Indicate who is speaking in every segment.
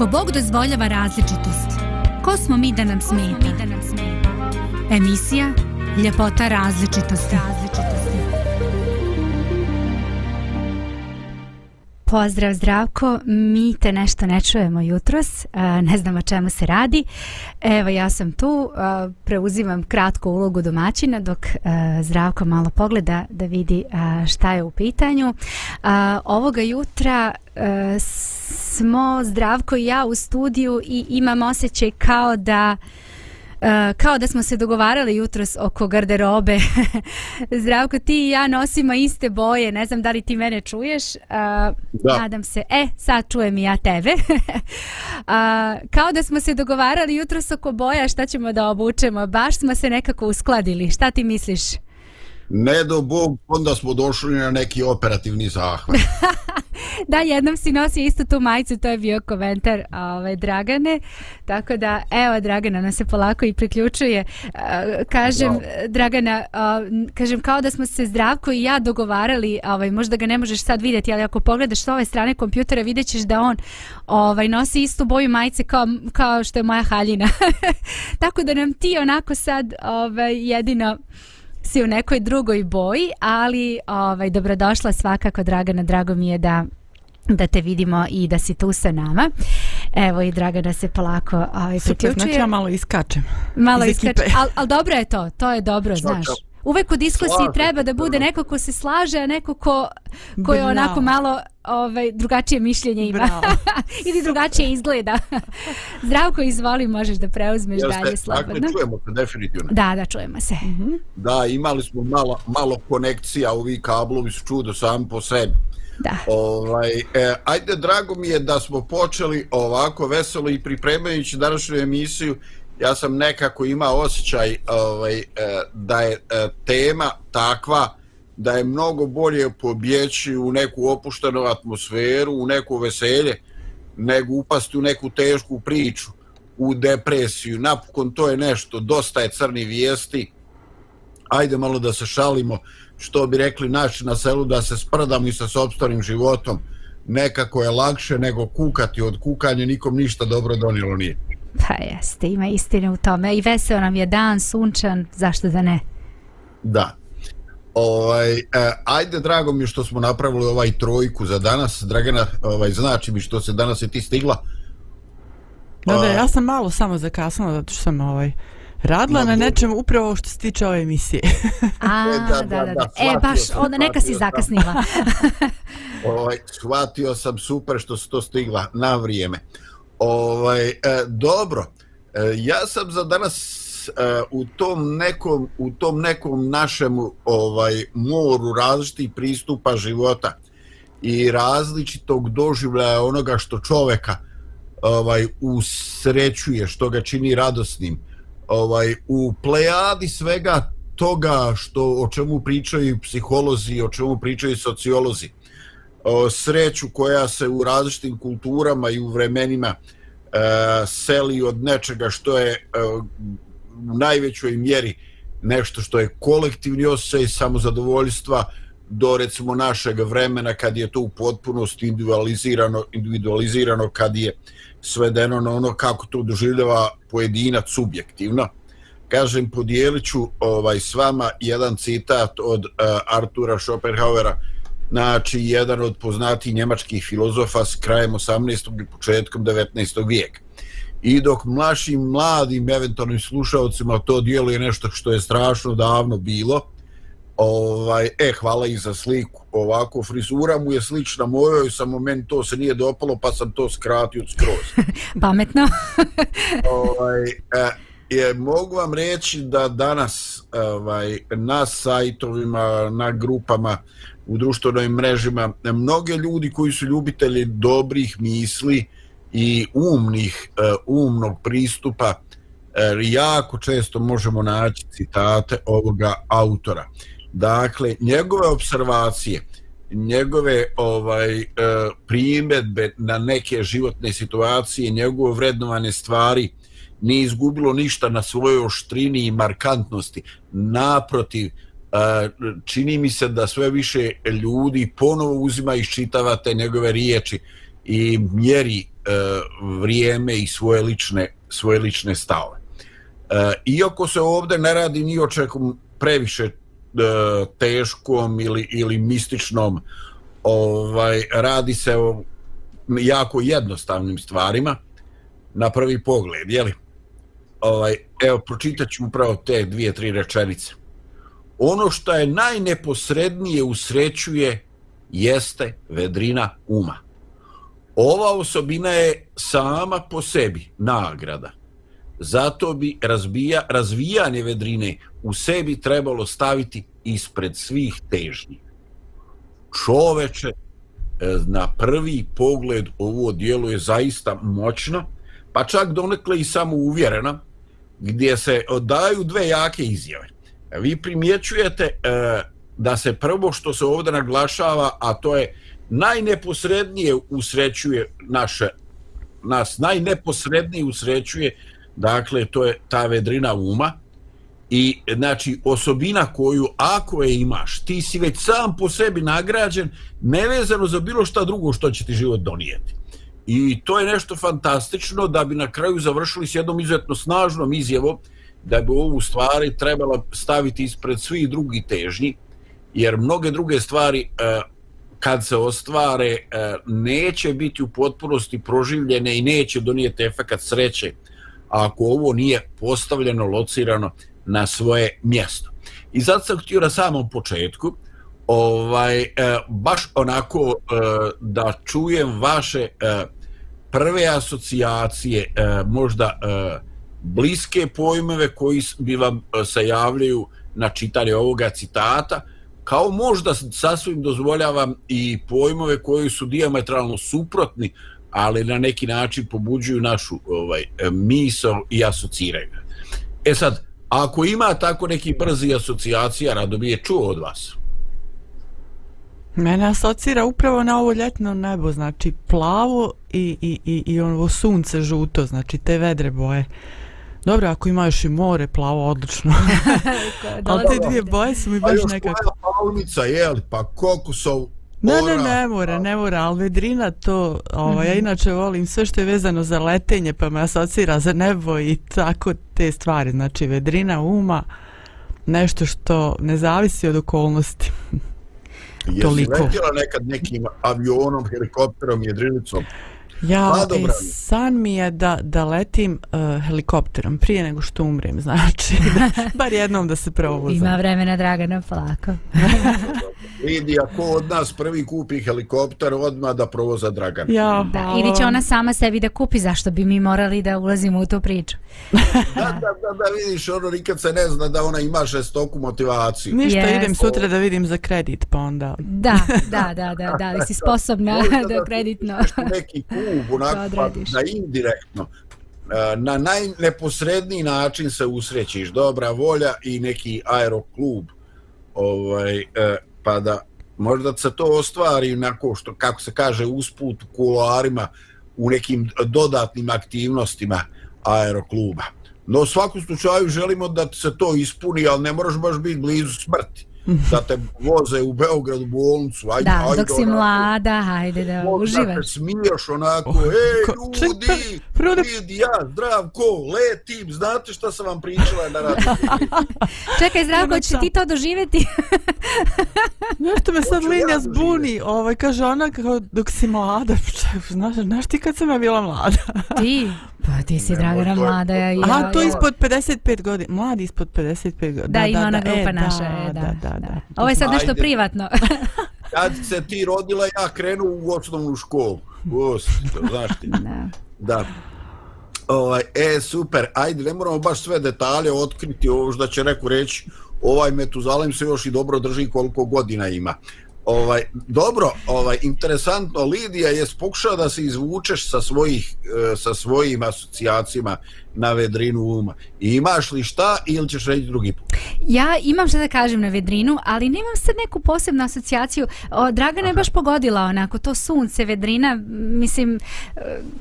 Speaker 1: Ako Bog dozvoljava različitost, ko smo mi da nam smeta? Emisija Ljepota različitosti. Pozdrav Zdravko, mi te nešto ne čujemo jutros, e, ne znam o čemu se radi. Evo ja sam tu, e, preuzimam kratku ulogu domaćina dok e, Zdravko malo pogleda da vidi šta je u pitanju. Ovoga jutra smo Zdravko i ja u studiju i imam osjećaj kao da Uh, kao da smo se dogovarali jutros oko garderobe. Zdravko, ti i ja nosimo iste boje, ne znam da li ti mene čuješ. Uh, da. Nadam se. E, sad čujem i ja tebe. uh, kao da smo se dogovarali jutros oko boja šta ćemo da obučemo. Baš smo se nekako uskladili. Šta ti misliš?
Speaker 2: Ne do Bog, onda smo došli na neki operativni zahvat.
Speaker 1: da, jednom si nosi isto tu majicu, to je bio komentar ove, Dragane. Tako da, evo, Dragana nas se polako i priključuje. Uh, kažem, no. Dragana, kažem, kao da smo se Zdravko i ja dogovarali, ovaj, možda ga ne možeš sad vidjeti, ali ako pogledaš s ove strane kompjutera, vidjet ćeš da on ovaj, nosi istu boju majice kao, kao što je moja haljina. Tako da nam ti onako sad ovaj, jedino si u nekoj drugoj boji, ali ovaj dobrodošla svakako Dragana, drago mi je da da te vidimo i da si tu sa nama. Evo i Dragana se polako ovaj, priključuje.
Speaker 3: Super, znači ja malo iskačem.
Speaker 1: Malo iskačem, ali al dobro je to, to je dobro, Što znaš. Uvek u diskusiji Slažem. treba da bude neko ko se slaže, a neko ko, ko je onako malo ovaj, drugačije mišljenje ima. Ili drugačije izgleda. Zdravko, izvoli, možeš da preuzmeš Jeste, dalje slobodno.
Speaker 2: Dakle, čujemo se definitivno.
Speaker 1: Da, da, čujemo se. Mm -hmm.
Speaker 2: Da, imali smo malo, malo konekcija, ovi kablovi su čudo sami po sebi.
Speaker 1: Da.
Speaker 2: Ovaj, e, ajde, drago mi je da smo počeli ovako veselo i pripremajući današnju emisiju ja sam nekako imao osjećaj ovaj, e, da je e, tema takva da je mnogo bolje pobjeći u neku opuštenu atmosferu, u neku veselje, nego upasti u neku tešku priču, u depresiju. Napokon to je nešto, dosta je crni vijesti. Ajde malo da se šalimo, što bi rekli naši na selu, da se sprdamo i sa sobstvenim životom. Nekako je lakše nego kukati od kukanja, nikom ništa dobro donilo nije.
Speaker 1: Pa jeste, ima istine u tome. I veseo nam je dan, sunčan, zašto da ne?
Speaker 2: Da. Ovaj, e, ajde, drago mi što smo napravili ovaj trojku za danas. Dragana, ovaj, znači mi što se danas je ti stigla.
Speaker 3: Da, da, ja sam malo samo zakasnila, zato što sam ovaj, radila na nečem upravo što se tiče ove emisije.
Speaker 1: A, e, da, da, da. da. E, baš, onda neka si zakasnila.
Speaker 2: ovaj, shvatio sam super što se to stigla na vrijeme. Ovaj e, dobro. E, ja sam za danas e, u tom nekom u tom nekom našem ovaj moru različitih pristupa života i različitog doživljaja onoga što čoveka ovaj usrećuje, što ga čini radosnim. Ovaj u plejadi svega toga što o čemu pričaju psiholozi, o čemu pričaju sociolozi sreću koja se u različitim kulturama i u vremenima e, seli od nečega što je e, u najvećoj mjeri nešto što je kolektivni osjećaj samozadovoljstva do recimo našeg vremena kad je to u potpunosti individualizirano, individualizirano kad je svedeno na ono kako to doživljava pojedinac subjektivno. Kažem, podijelit ću ovaj, s vama jedan citat od uh, Artura Schopenhauera, znači jedan od poznatih njemačkih filozofa s krajem 18. i početkom 19. vijeka. I dok mlašim, mladim, eventualnim slušalcima to dijelo je nešto što je strašno davno bilo, ovaj, e, hvala i za sliku. Ovako, frizura mu je slična mojoj, samo meni to se nije dopalo, pa sam to skratio skroz.
Speaker 1: Pametno.
Speaker 2: ovaj, e, je, mogu vam reći da danas ovaj, na sajtovima, na grupama, u društvenim mrežima. Mnoge ljudi koji su ljubitelji dobrih misli i umnih e, umnog pristupa e, jako često možemo naći citate ovoga autora. Dakle njegove observacije njegove ovaj e, primjedbe na neke životne situacije njegove vrednovane stvari nije izgubilo ništa na svojoj oštrini i markantnosti. Naprotiv čini mi se da sve više ljudi ponovo uzima i čitava te njegove riječi i mjeri e, vrijeme i svoje lične, svoje lične stave. E, iako se ovdje ne radi ni o čekom previše e, teškom ili, ili mističnom, ovaj radi se o jako jednostavnim stvarima na prvi pogled, je li? Ovaj, evo, pročitaću upravo te dvije, tri rečenice. Ono što je najneposrednije usrećuje jeste vedrina uma. Ova osobina je sama po sebi nagrada. Zato bi razbija, razvijanje vedrine u sebi trebalo staviti ispred svih težnji. Čoveče, e, na prvi pogled ovo dijelo je zaista moćno, pa čak donekle i samo uvjerena, gdje se daju dve jake izjave. E, vi primjećujete e, da se prvo što se ovdje naglašava, a to je najneposrednije usrećuje naše, nas najneposrednije usrećuje, dakle, to je ta vedrina uma, i znači osobina koju ako je imaš ti si već sam po sebi nagrađen nevezano za bilo šta drugo što će ti život donijeti. I to je nešto fantastično da bi na kraju završili s jednom izuzetno snažnom izjevom da bi ovu stvari trebalo staviti ispred svih drugih težnji jer mnoge druge stvari e, kad se ostvare e, neće biti u potpunosti proživljene i neće donijeti efekat sreće ako ovo nije postavljeno, locirano na svoje mjesto. I zato sam htio na samom početku ovaj, e, baš onako da čujem vaše prve asocijacije, možda bliske pojmove koji bi vam e, se javljaju na čitanje ovoga citata, kao možda sasvim dozvoljavam i pojmove koji su diametralno suprotni, ali na neki način pobuđuju našu ovaj e, misao i asociraju. E sad, ako ima tako neki brzi asocijacija, rado bi je čuo od vas.
Speaker 3: Mene asocira upravo na ovo ljetno nebo, znači plavo i, i, i, i ono sunce žuto, znači te vedre boje. Dobro, ako ima još i more, plavo, odlično. Ali te dvije boje su mi baš nekako... Pa još
Speaker 2: plavnica, jel? Pa koliko su...
Speaker 3: Ne, ne, ne mora, ne mora, ali vedrina to, ovaj, ja mhm. inače volim sve što je vezano za letenje, pa me asocira za nebo i tako te stvari, znači vedrina uma, nešto što ne zavisi od okolnosti.
Speaker 2: Jesi Toliko. letjela nekad nekim avionom, helikopterom, jedrilicom?
Speaker 3: Ja, e, san mi je da, da letim uh, helikopterom prije nego što umrem, znači, da, bar jednom da se provozam.
Speaker 1: Ima vremena, Dragana, polako.
Speaker 2: Vidi, ako od nas prvi kupi helikopter, odmah da provoza Dragan.
Speaker 3: Ja,
Speaker 1: da, ili će ona sama sebi da kupi, zašto bi mi morali da ulazimo u tu priču?
Speaker 2: da, da, da, da, vidiš, ono nikad se ne zna da ona ima šestoku motivaciju.
Speaker 3: Ništa, yes. idem sutra da vidim za kredit, pa onda...
Speaker 1: da, da, da, da, da, li si sposobna da, da kreditno...
Speaker 2: neki klub, onako, pa, da indirektno. Na najneposredniji način se usrećiš. Dobra volja i neki aeroklub ovaj, e, pa da možda se to ostvari nako što, kako se kaže, usput u kuloarima u nekim dodatnim aktivnostima aerokluba. No u svakom slučaju želimo da se to ispuni, ali ne moraš baš biti blizu smrti da te voze u Beogradu bolnicu. Ajde,
Speaker 1: da,
Speaker 2: ajde,
Speaker 1: dok si onako, mlada, hajde da uživaš. Da te
Speaker 2: smiješ onako, oh, ej, ljudi, prode... vidi ja, zdravko, letim, znate šta sam vam pričala na radu.
Speaker 1: Čekaj, zdravko, će ti to doživjeti?
Speaker 3: Nešto me sad linja ja zbuni, ovaj, kaže ona kako dok si mlada, znaš, znaš ti kad sam ja bila mlada?
Speaker 1: ti? Pa ti si Dragana mlada. Ja,
Speaker 3: ja, Aha, to ispod 55 godina. Mladi ispod 55 godina.
Speaker 1: Da, da, ima ona grupa e, naša. Da, da, da, da, da. Ovo je sad nešto Ajde. privatno.
Speaker 2: Kad se ti rodila, ja krenu u osnovnu školu. Gospod, znaš ti. Da. da. Ovaj, e, super. Ajde, ne moramo baš sve detalje otkriti ovo što će neko reći. Ovaj Metuzalem se još i dobro drži koliko godina ima. Ovaj dobro, ovaj interesantno Lidija je pokušao da se izvučeš sa svojih e, sa svojim asocijacijama na vedrinu uma. I imaš li šta ili ćeš reći drugi put?
Speaker 1: Ja imam šta da kažem na vedrinu, ali nemam sad neku posebnu asocijaciju. O, Dragana je baš pogodila onako, to sunce, vedrina, mislim,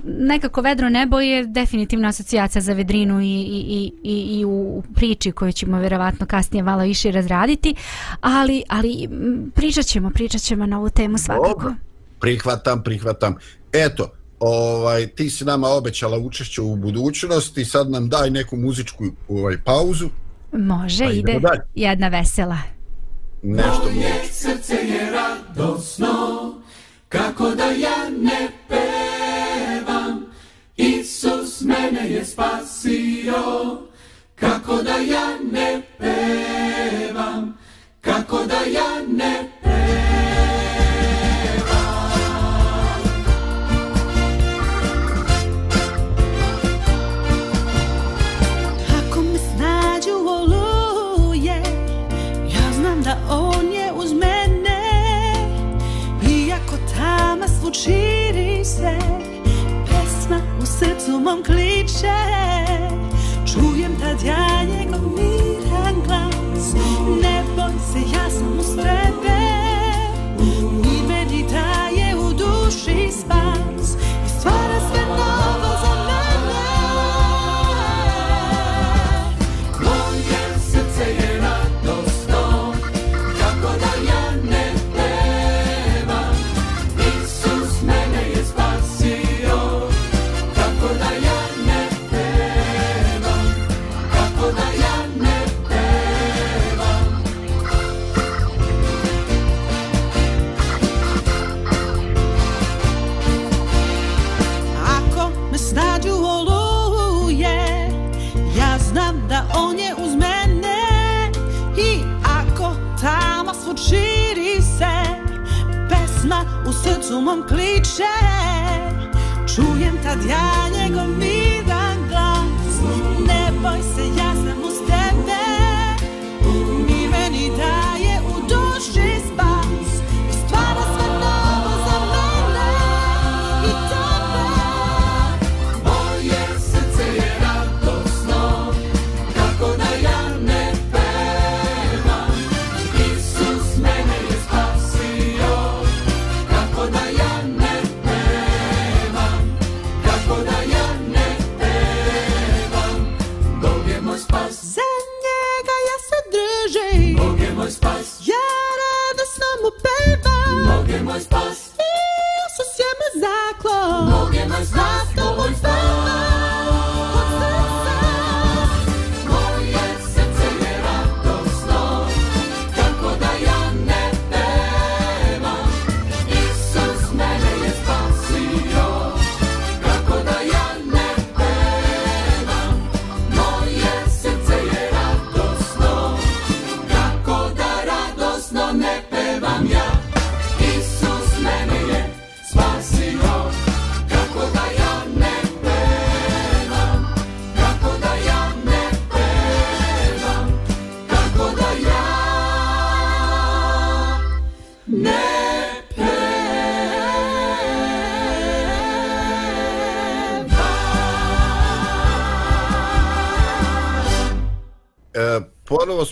Speaker 1: nekako vedro nebo je definitivna asocijacija za vedrinu i, i, i, i u priči koju ćemo vjerovatno kasnije malo više razraditi, ali, ali pričat ćemo, pričat ćemo na ovu temu svakako. Dobro,
Speaker 2: prihvatam, prihvatam. Eto, ovaj, ti si nama obećala učešće u budućnosti, sad nam daj neku muzičku ovaj, pauzu.
Speaker 1: Može, pa ide dalje. jedna vesela.
Speaker 2: Nešto
Speaker 4: Moje srce je radosno, kako da ja ne pevam. Isus mene je spasio, kako da ja ne pevam. Kako da ja ne
Speaker 5: širi se Pesma u srcu mom kliče. Čujem tad ja njegov miran glas Ne boj se, ja sam mu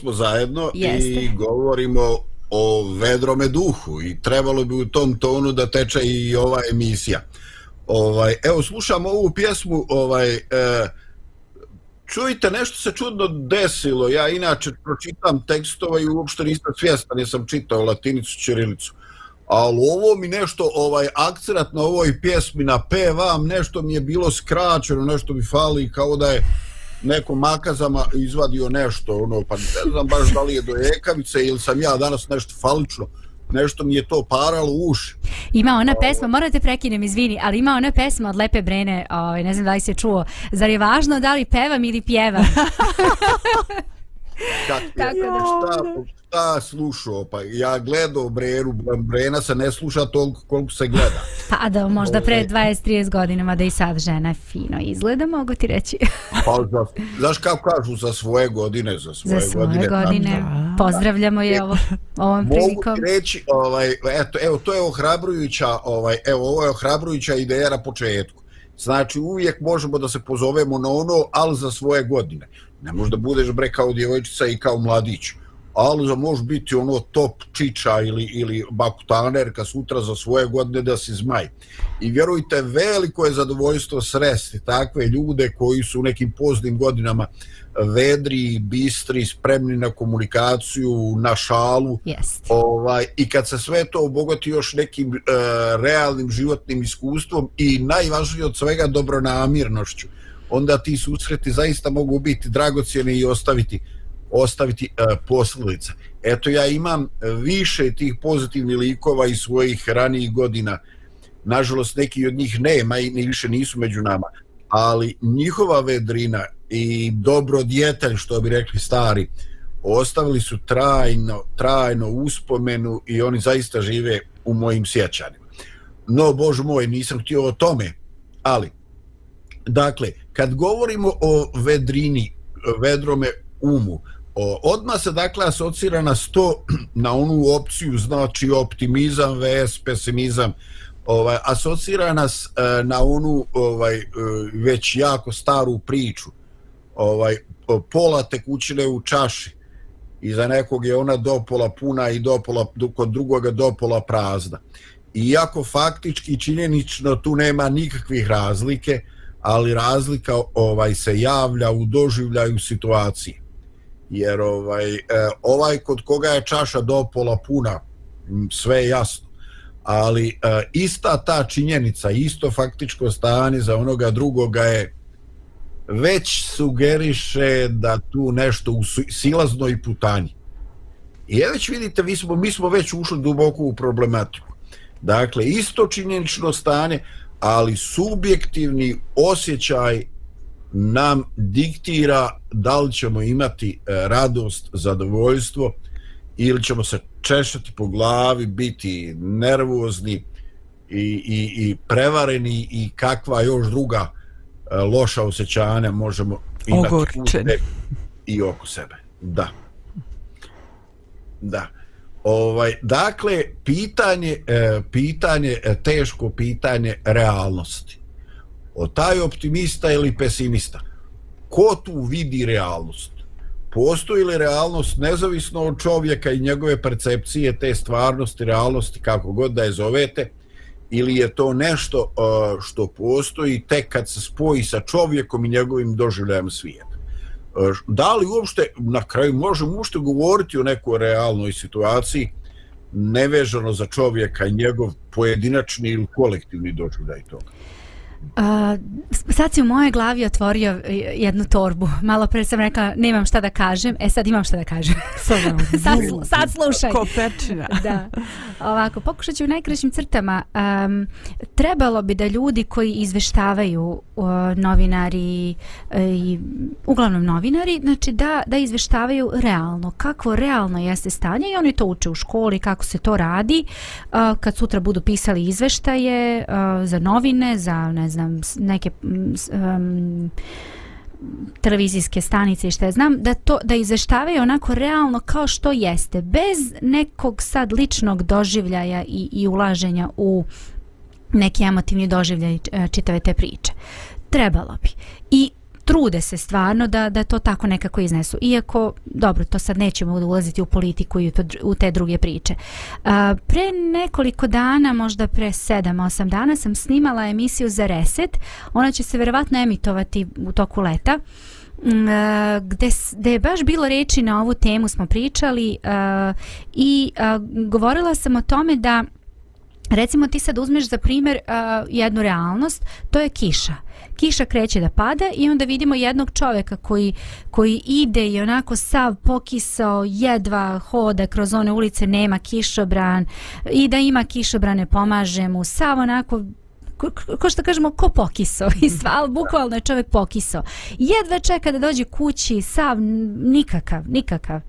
Speaker 2: smo zajedno
Speaker 1: Jeste.
Speaker 2: i govorimo o vedrome duhu i trebalo bi u tom tonu da teče i ova emisija. Ovaj, evo, slušam ovu pjesmu, ovaj, e, čujte, nešto se čudno desilo, ja inače pročitam tekstova i uopšte nisam svjestan, nisam čitao latinicu, ćirilicu. Ali ovo mi nešto, ovaj akcenat na ovoj pjesmi na P vam, nešto mi je bilo skraćeno, nešto mi fali kao da je neko makazama izvadio nešto, ono, pa ne znam baš da li je do ekavice ili sam ja danas nešto falično, nešto mi je to paralo u uši.
Speaker 1: Ima ona pesma, morate prekinem, izvini, ali ima ona pesma od Lepe Brene, ovaj, ne znam da li se čuo, zar je važno da li pevam ili pjevam?
Speaker 2: Kak,
Speaker 1: Tako da.
Speaker 2: šta, šta slušao, pa ja gledao Brenu, Brena se ne sluša toliko koliko se gleda.
Speaker 1: Pa da, možda pre
Speaker 2: Ovaj.
Speaker 1: 20-30 godina, mada i sad žena fino izgleda, mogu ti reći.
Speaker 2: Pa, za, znaš kako kažu, za svoje godine, za svoje,
Speaker 1: Za svoje
Speaker 2: godine.
Speaker 1: godine.
Speaker 3: Da.
Speaker 1: Pozdravljamo je ovo, ovom
Speaker 2: Mogu
Speaker 1: prilikom.
Speaker 2: ti reći, ovaj, eto, evo, to je ohrabrujuća, ovaj, evo, ovo je ohrabrujuća ideja na početku. Znači, uvijek možemo da se pozovemo na ono, ali za svoje godine. Ne možeš da budeš bre kao djevojčica i kao mladić. ali za može biti ono top čiča ili, ili bakutanerka sutra za svoje godine da si zmaj. I vjerujte, veliko je zadovoljstvo sresti takve ljude koji su u nekim poznim godinama vedri, bistri, spremni na komunikaciju, na šalu.
Speaker 1: Jest.
Speaker 2: Ovaj, I kad se sve to obogati još nekim e, realnim životnim iskustvom i najvažnije od svega dobronamirnošću, onda ti susreti zaista mogu biti dragocjeni i ostaviti ostaviti e, posljedice. Eto ja imam više tih pozitivnih likova iz svojih ranijih godina. Nažalost neki od njih nema i ni više nisu među nama, ali njihova vedrina i dobro djetelj što bi rekli stari ostavili su trajno, trajno uspomenu i oni zaista žive u mojim sjećanjima. No, bož moj, nisam htio o tome, ali dakle, kad govorimo o vedrini, vedrome umu, o, odmah se dakle asocira na sto na onu opciju, znači optimizam vs pesimizam, ovaj asocira nas e, na onu ovaj e, već jako staru priču ovaj pola tekućine u čaši i za nekog je ona dopola puna i dopola kod drugoga dopola prazna. Iako faktički činjenično tu nema nikakvih razlike, ali razlika ovaj se javlja u doživljaju situacije. Jer ovaj e, ovaj kod koga je čaša dopola puna, sve je jasno. Ali e, ista ta činjenica, isto faktičko stanje za onoga drugoga je već sugeriše da tu nešto u silaznoj putanji. I je već vidite, mi smo, mi smo već ušli duboko u problematiku. Dakle, isto činjenično stanje, ali subjektivni osjećaj nam diktira da li ćemo imati e, radost, zadovoljstvo ili ćemo se češati po glavi, biti nervozni i, i, i prevareni i kakva još druga E, loša osjećanja možemo imati
Speaker 3: Ogorčen.
Speaker 2: i oko sebe. Da. Da. Ovaj, dakle, pitanje, e, pitanje, e, teško pitanje realnosti. O taj optimista ili pesimista, ko tu vidi realnost? Postoji li realnost nezavisno od čovjeka i njegove percepcije te stvarnosti, realnosti, kako god da je zovete, ili je to nešto e, što postoji tek kad se spoji sa čovjekom i njegovim doživljajem svijeta. Da li uopšte, na kraju možemo uopšte govoriti o nekoj realnoj situaciji nevežano za čovjeka i njegov pojedinačni ili kolektivni doživljaj toga?
Speaker 1: Uh, sad si u moje glavi otvorio jednu torbu. Malo pre sam rekla nemam šta da kažem. E sad imam šta da kažem. sad, sad slušaj.
Speaker 3: Kopečina.
Speaker 1: da. Ovako, pokušat ću u najkraćim crtama. Um, trebalo bi da ljudi koji izveštavaju uh, novinari uh, i uglavnom novinari, znači da, da izveštavaju realno. Kako realno jeste stanje i oni to uče u školi, kako se to radi. Uh, kad sutra budu pisali izveštaje uh, za novine, za ne znam, neke um, televizijske stanice i što je znam, da to da izveštavaju onako realno kao što jeste, bez nekog sad ličnog doživljaja i, i ulaženja u neki emotivni doživljaj e, čitave te priče. Trebalo bi. I trude se stvarno da, da to tako nekako iznesu. Iako, dobro, to sad nećemo ulaziti u politiku i u te druge priče. A, pre nekoliko dana, možda pre 7-8 dana, sam snimala emisiju za Reset. Ona će se verovatno emitovati u toku leta mm, gde, gde je baš bilo reči na ovu temu smo pričali uh, i uh, govorila sam o tome da recimo ti sad uzmeš za primjer uh, jednu realnost to je kiša kiša kreće da pada i onda vidimo jednog čovjeka koji, koji ide i onako sav pokisao, jedva hoda kroz one ulice, nema kišobran i da ima kišobrane pomaže mu, sav onako ko, ko što kažemo, ko pokiso i sva, ali bukvalno je čovjek pokiso. Jedva čeka da dođe kući, sav, nikakav, nikakav.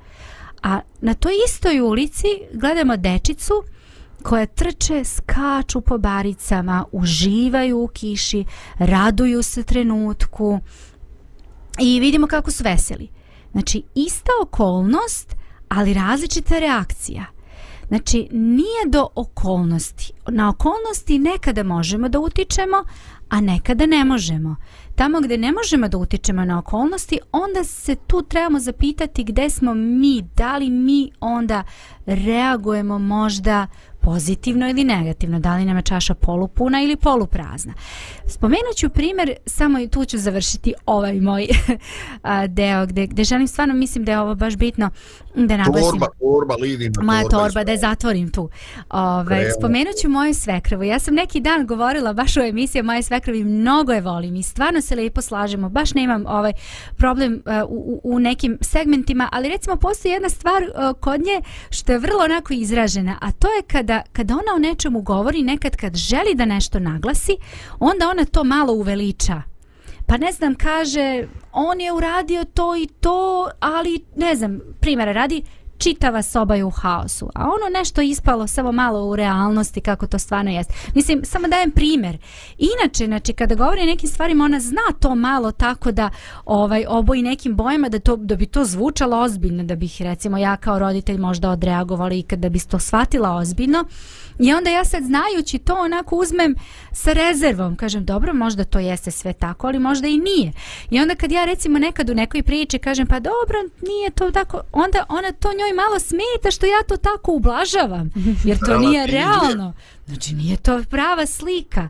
Speaker 1: A na toj istoj ulici gledamo dečicu koje trče, skaču po baricama, uživaju u kiši, raduju se trenutku i vidimo kako su veseli. Znači, ista okolnost, ali različita reakcija. Znači, nije do okolnosti. Na okolnosti nekada možemo da utičemo, a nekada ne možemo. Tamo gde ne možemo da utičemo na okolnosti, onda se tu trebamo zapitati gde smo mi, da li mi onda reagujemo možda pozitivno ili negativno, da li nam je čaša polupuna ili poluprazna. Spomenut ću primjer, samo i tu ću završiti ovaj moj deo gde, gde želim stvarno, mislim da je ovo baš bitno da naglasim.
Speaker 2: Torba, torba, lidina
Speaker 1: Moja
Speaker 2: torba.
Speaker 1: torba, da je zatvorim tu. Ove,
Speaker 2: Krema.
Speaker 1: spomenut ću moju svekravu. Ja sam neki dan govorila baš u emisiji o moje svekravi, mnogo je volim i stvarno se lepo slažemo. Baš nemam ovaj problem uh, u, u nekim segmentima, ali recimo postoji jedna stvar uh, kod nje što je vrlo onako izražena, a to je kada, kada ona o nečemu govori, nekad kad želi da nešto naglasi, onda ona to malo uveliča. Pa ne znam, kaže, on je uradio to i to, ali ne znam, primjera radi, čitava soba je u haosu, a ono nešto ispalo samo malo u realnosti kako to stvarno jest. Mislim, samo dajem primjer. Inače, znači, kada govori o nekim stvarima, ona zna to malo tako da ovaj oboji nekim bojama da, to, da bi to zvučalo ozbiljno, da bih recimo ja kao roditelj možda odreagovala i kada bi to shvatila ozbiljno. I onda ja sad znajući to onako uzmem sa rezervom, kažem dobro možda to jeste sve tako, ali možda i nije. I onda kad ja recimo nekad u nekoj priči kažem pa dobro nije to tako, onda ona to njoj malo smeta što ja to tako ublažavam, jer to nije realno. Znači nije to prava slika.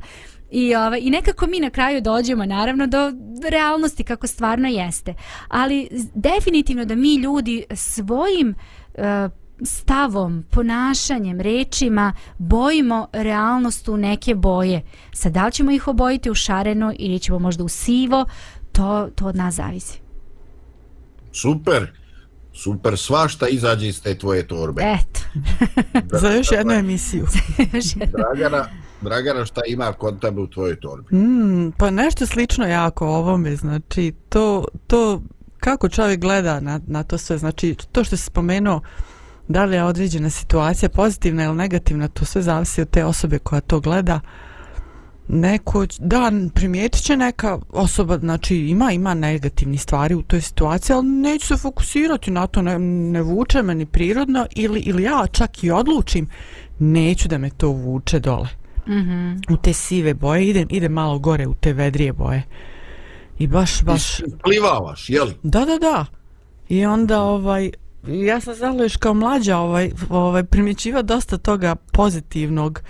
Speaker 1: I, ovaj, I nekako mi na kraju dođemo naravno do realnosti kako stvarno jeste. Ali definitivno da mi ljudi svojim e, stavom, ponašanjem, rečima bojimo realnost u neke boje. Sad da li ćemo ih obojiti u šareno ili ćemo možda u sivo, to, to od nas zavisi.
Speaker 2: Super, super, svašta izađe iz te tvoje torbe.
Speaker 1: Eto.
Speaker 3: Za još jednu emisiju.
Speaker 2: Dragana, Dragana, šta ima kod tebe u tvojoj torbi?
Speaker 3: Mm, pa nešto slično jako ovome, znači to, to kako čovjek gleda na, na to sve, znači to što se spomenuo, da li je određena situacija pozitivna ili negativna, to sve zavisi od te osobe koja to gleda. Neko, da, primijetit će neka osoba, znači ima ima negativni stvari u toj situaciji, ali neću se fokusirati na to, ne, ne vuče me ni prirodno ili, ili ja čak i odlučim, neću da me to vuče dole
Speaker 1: Mhm.
Speaker 3: u te sive boje, idem, idem malo gore u te vedrije boje. I baš, baš,
Speaker 2: Plivavaš, jeli?
Speaker 3: da, da, da. I onda, ovaj, ja sam znala još kao mlađa, ovaj, ovaj, primjećiva dosta toga pozitivnog.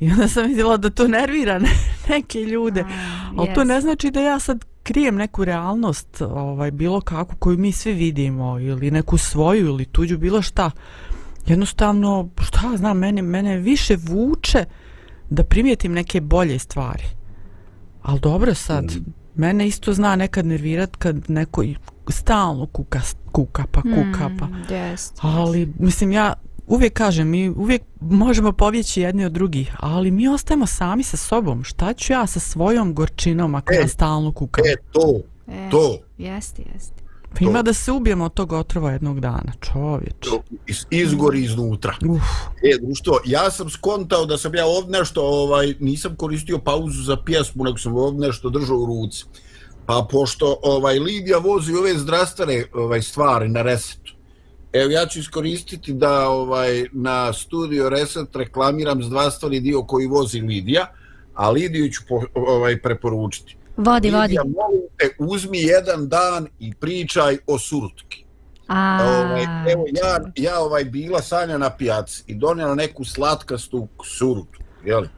Speaker 3: I onda sam vidjela da to nervira ne- neke ljude. Ali to
Speaker 1: yes.
Speaker 3: ne znači da ja sad krijem neku realnost, ovaj, bilo kakvu koju mi svi vidimo, ili neku svoju, ili tuđu, bilo šta. Jednostavno, šta znam, mene, mene više vuče da primijetim neke bolje stvari. Ali dobro sad, mene isto zna nekad nervirat kad neko stalno kuka, kuka pa kuka pa.
Speaker 1: Mm, jest,
Speaker 3: Ali, mislim, ja uvijek kažem, mi uvijek možemo povjeći jedni od drugih, ali mi ostajemo sami sa sobom. Šta ću ja sa svojom gorčinom ako
Speaker 2: E,
Speaker 3: ja stalno kukam?
Speaker 2: E, to,
Speaker 1: E,
Speaker 2: to.
Speaker 1: Jeste, jeste.
Speaker 3: Pa ima
Speaker 2: to.
Speaker 3: da se ubijemo od tog otrova jednog dana, čovječ.
Speaker 2: iz, izgori iznutra.
Speaker 3: Uf,
Speaker 2: E, društvo, ja sam skontao da sam ja ovdje nešto, ovaj, nisam koristio pauzu za pjesmu, nego sam ovdje nešto držao u ruci. Pa pošto ovaj Lidija vozi ove zdravstvene ovaj stvari na resetu, evo ja ću iskoristiti da ovaj na studio Reset reklamiram zdravstveni dio koji vozi Lidija, a Lidiju ću po, ovaj preporučiti.
Speaker 1: Vodi, vodi.
Speaker 2: Lidija, molim te, uzmi jedan dan i pričaj o surutki.
Speaker 1: A,
Speaker 2: Ovaj, evo ja, ja ovaj bila Sanja na pijaci i donijela neku slatkastu surutu, jeli?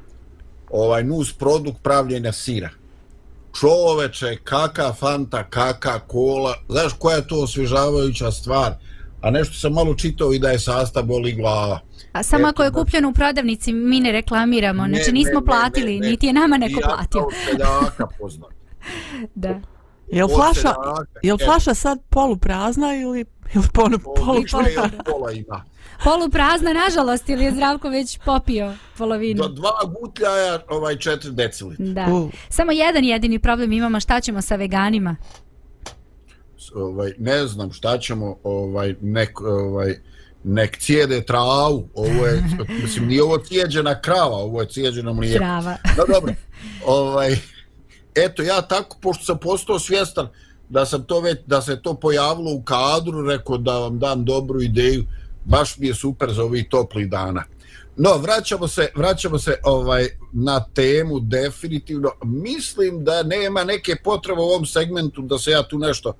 Speaker 2: Ovaj nus produkt pravljenja sira. Čoveče, kaka fanta, kaka kola, znaš koja je to osvježavajuća stvar? A nešto sam malo čitao i da je sastav boli glava.
Speaker 1: A samo ako je kupljeno u prodavnici, mi ne reklamiramo,
Speaker 2: Ne,
Speaker 1: znači
Speaker 2: ne,
Speaker 1: nismo
Speaker 2: ne,
Speaker 1: platili,
Speaker 2: ne, ne.
Speaker 1: niti je nama neko
Speaker 2: ja
Speaker 1: platio.
Speaker 2: kao seljaka poznam.
Speaker 1: Da.
Speaker 3: Jel flaša, jel flaša sad poluprazna ili, ili polu,
Speaker 2: po-
Speaker 3: polu,
Speaker 2: od pola ima.
Speaker 1: Polu prazna, nažalost, ili je Zdravko već popio polovinu.
Speaker 2: Do dva gutljaja, ovaj 4 decilitra.
Speaker 1: Da.
Speaker 3: U.
Speaker 1: Samo jedan jedini problem imamo, šta ćemo sa veganima?
Speaker 2: Ovaj ne znam šta ćemo ovaj nek ovaj nek cijede travu ovo je mislim nije ovo cijeđena krava ovo je cijeđeno mlijeko
Speaker 1: Trava.
Speaker 2: da dobro ovaj eto ja tako pošto sam postao svjestan da sam to već da se to pojavilo u kadru rekao da vam dam dobru ideju baš mi je super za ovih toplih dana No, vraćamo se, vraćamo se ovaj na temu definitivno. Mislim da nema neke potrebe u ovom segmentu da se ja tu nešto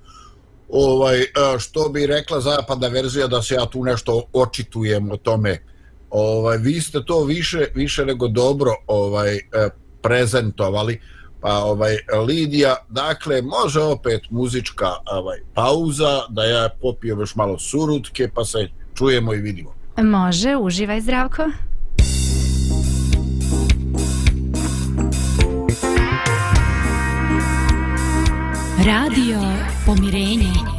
Speaker 2: ovaj e, što bi rekla zapadna verzija da se ja tu nešto očitujem o tome. Ovaj vi ste to više više nego dobro ovaj e, prezentovali. Pa ovaj Lidija, dakle može opet muzička ovaj pauza da ja popijem još malo surutke pa se čujemo i vidimo.
Speaker 1: Može, uživaj zdravko.
Speaker 5: Radio Pomirenje.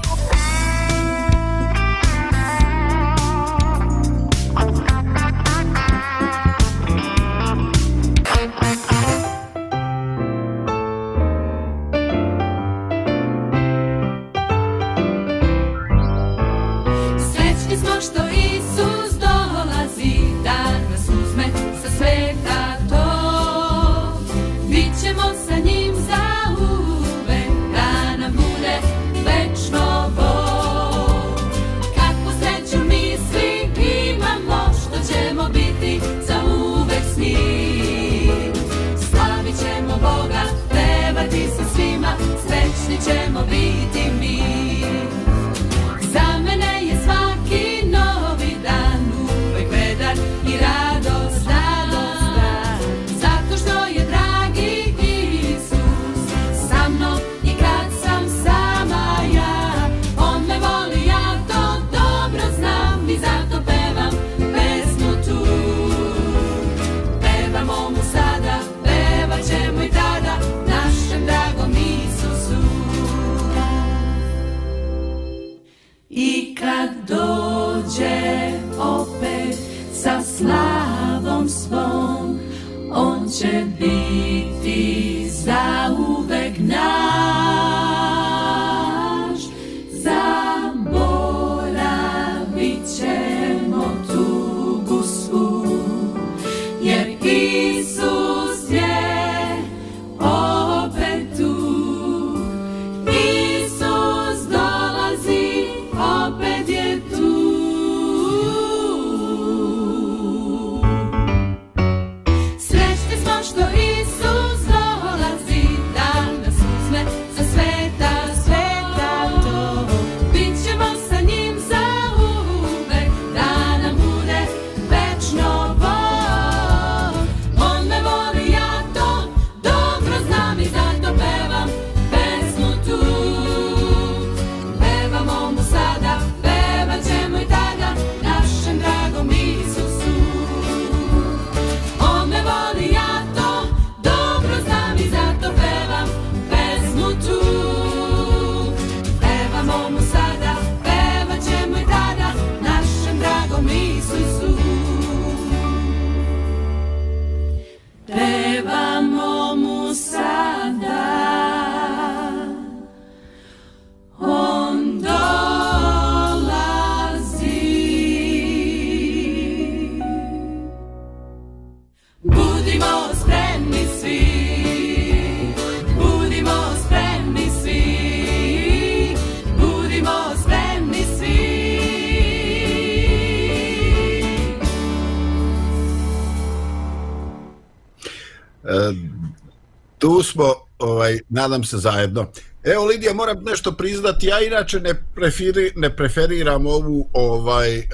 Speaker 2: Smo, ovaj, nadam se zajedno. Evo Lidija, moram nešto priznati, ja inače ne, preferi, ne preferiram ovu, ovaj, eh,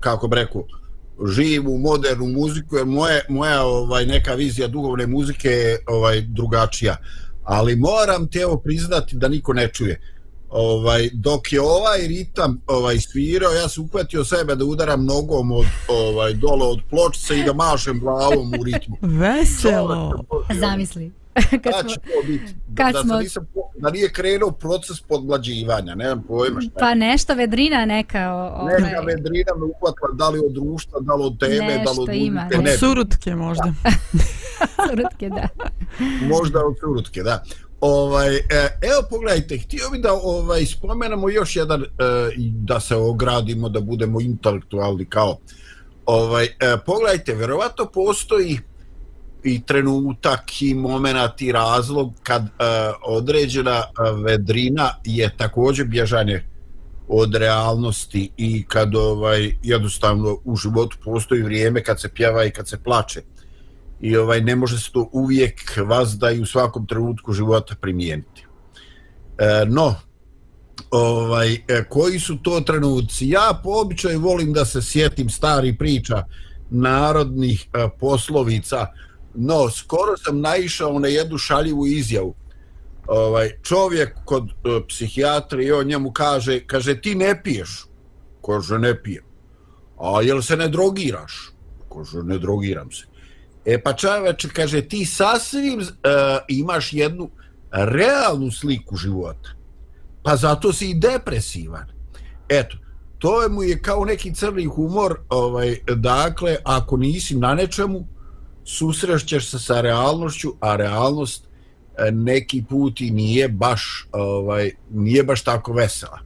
Speaker 2: kako bi rekao, živu, modernu muziku, jer moje, moja ovaj, neka vizija dugovne muzike je ovaj, drugačija. Ali moram te evo priznati da niko ne čuje. Ovaj, dok je ovaj ritam ovaj, svirao, ja sam uhvatio sebe da udaram nogom od, ovaj, dole od pločice i da mašem glavom u ritmu.
Speaker 3: Veselo.
Speaker 1: Zamisli.
Speaker 2: Kad
Speaker 1: Kad
Speaker 2: da
Speaker 1: smo,
Speaker 2: to biti?
Speaker 1: kad
Speaker 2: da,
Speaker 1: smo-
Speaker 2: nisam, da nije krenuo proces podmlađivanja, nemam pojma šta.
Speaker 1: pa nešto vedrina neka o, ovaj,
Speaker 2: Neka vedrina me uhvatila da li od društva, da li od teme, da li
Speaker 1: Nešto
Speaker 2: od
Speaker 1: ima,
Speaker 2: ne,
Speaker 3: surutke možda.
Speaker 1: surutke, da.
Speaker 2: možda od surutke, da. Ovaj, e, evo pogledajte, htio bi da ovaj, spomenemo još jedan, e, da se ogradimo, da budemo intelektualni kao. Ovaj, e, pogledajte, verovatno postoji i trenutak i moment i razlog kad e, određena vedrina je također bježanje od realnosti i kad ovaj jednostavno u životu postoji vrijeme kad se pjeva i kad se plače i ovaj ne može se to uvijek vazda i u svakom trenutku života primijeniti. E, no, ovaj, e, koji su to trenuci? Ja po običaju volim da se sjetim stari priča narodnih e, poslovica, no skoro sam naišao na jednu šaljivu izjavu. Ovaj, čovjek kod e, psihijatra i on njemu kaže, kaže ti ne piješ. Kaže ne pijem. A jel se ne drogiraš? Kaže ne drogiram se. E pa čoveče, kaže ti sasvim uh, imaš jednu realnu sliku života pa zato si i depresivan. Eto, to je mu je kao neki crni humor, ovaj, dakle, ako nisi na nečemu, susrešćeš se sa realnošću, a realnost e, neki put i nije baš, ovaj, nije baš tako vesela.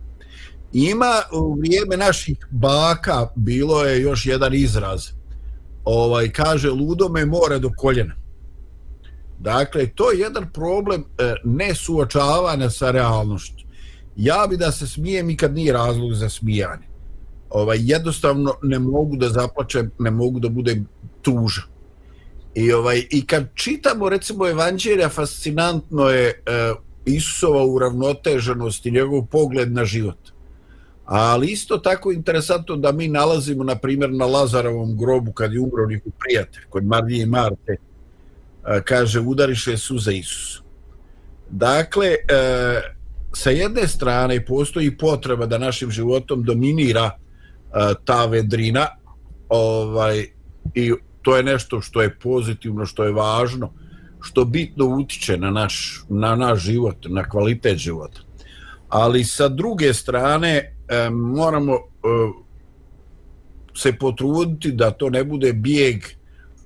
Speaker 2: Ima u vrijeme naših baka bilo je još jedan izraz. Ovaj kaže ludo me more do koljena. Dakle, to je jedan problem e, nesuočavanja sa realnošću ja bi da se smijem i kad nije razlog za smijanje. Ovaj, jednostavno ne mogu da zaplačem, ne mogu da budem tužan. I, ovaj, I kad čitamo recimo Evanđelja, fascinantno je e, Isusova uravnoteženost i njegov pogled na život. Ali isto tako interesantno da mi nalazimo, na primjer, na Lazarovom grobu kad je umro njihov prijatelj, kod Marije i Marte, e, kaže, udariše suza Isusa. Dakle, e, sa jedne strane postoji potreba da našim životom dominira e, ta vedrina ovaj i to je nešto što je pozitivno, što je važno, što bitno utiče na naš, na naš život, na kvalitet života. Ali sa druge strane e, moramo e, se potruditi da to ne bude bijeg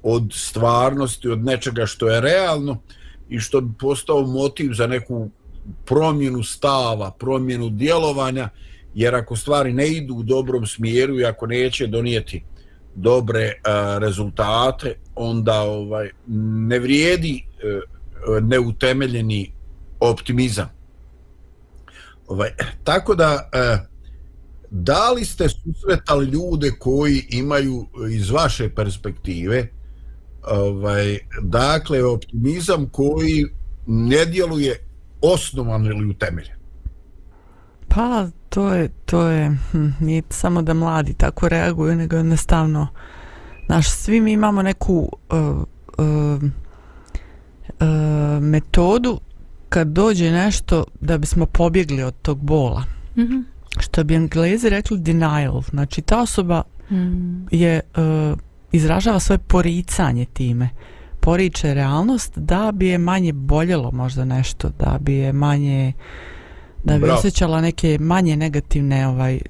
Speaker 2: od stvarnosti, od nečega što je realno i što bi postao motiv za neku promjenu stava, promjenu djelovanja, jer ako stvari ne idu u dobrom smjeru i ako neće donijeti dobre a, rezultate, onda ovaj ne vrijedi e, neutemeljeni optimizam. Ovaj, tako da e, da li ste susretali ljude koji imaju iz vaše perspektive ovaj, dakle optimizam koji ne djeluje osnovan ili utemeljen?
Speaker 3: Pa, to je, to je, hm, nije samo da mladi tako reaguju, nego jednostavno, znaš, svi mi imamo neku uh, uh, uh, metodu kad dođe nešto da bismo pobjegli od tog bola. Mm -hmm. Što bi englezi rekli denial, znači ta osoba mm. je uh, izražava svoje poricanje time. Uh, poriče realnost da bi je manje boljelo možda nešto, da bi je manje da bi Bravo. osjećala neke manje negativne ovaj e,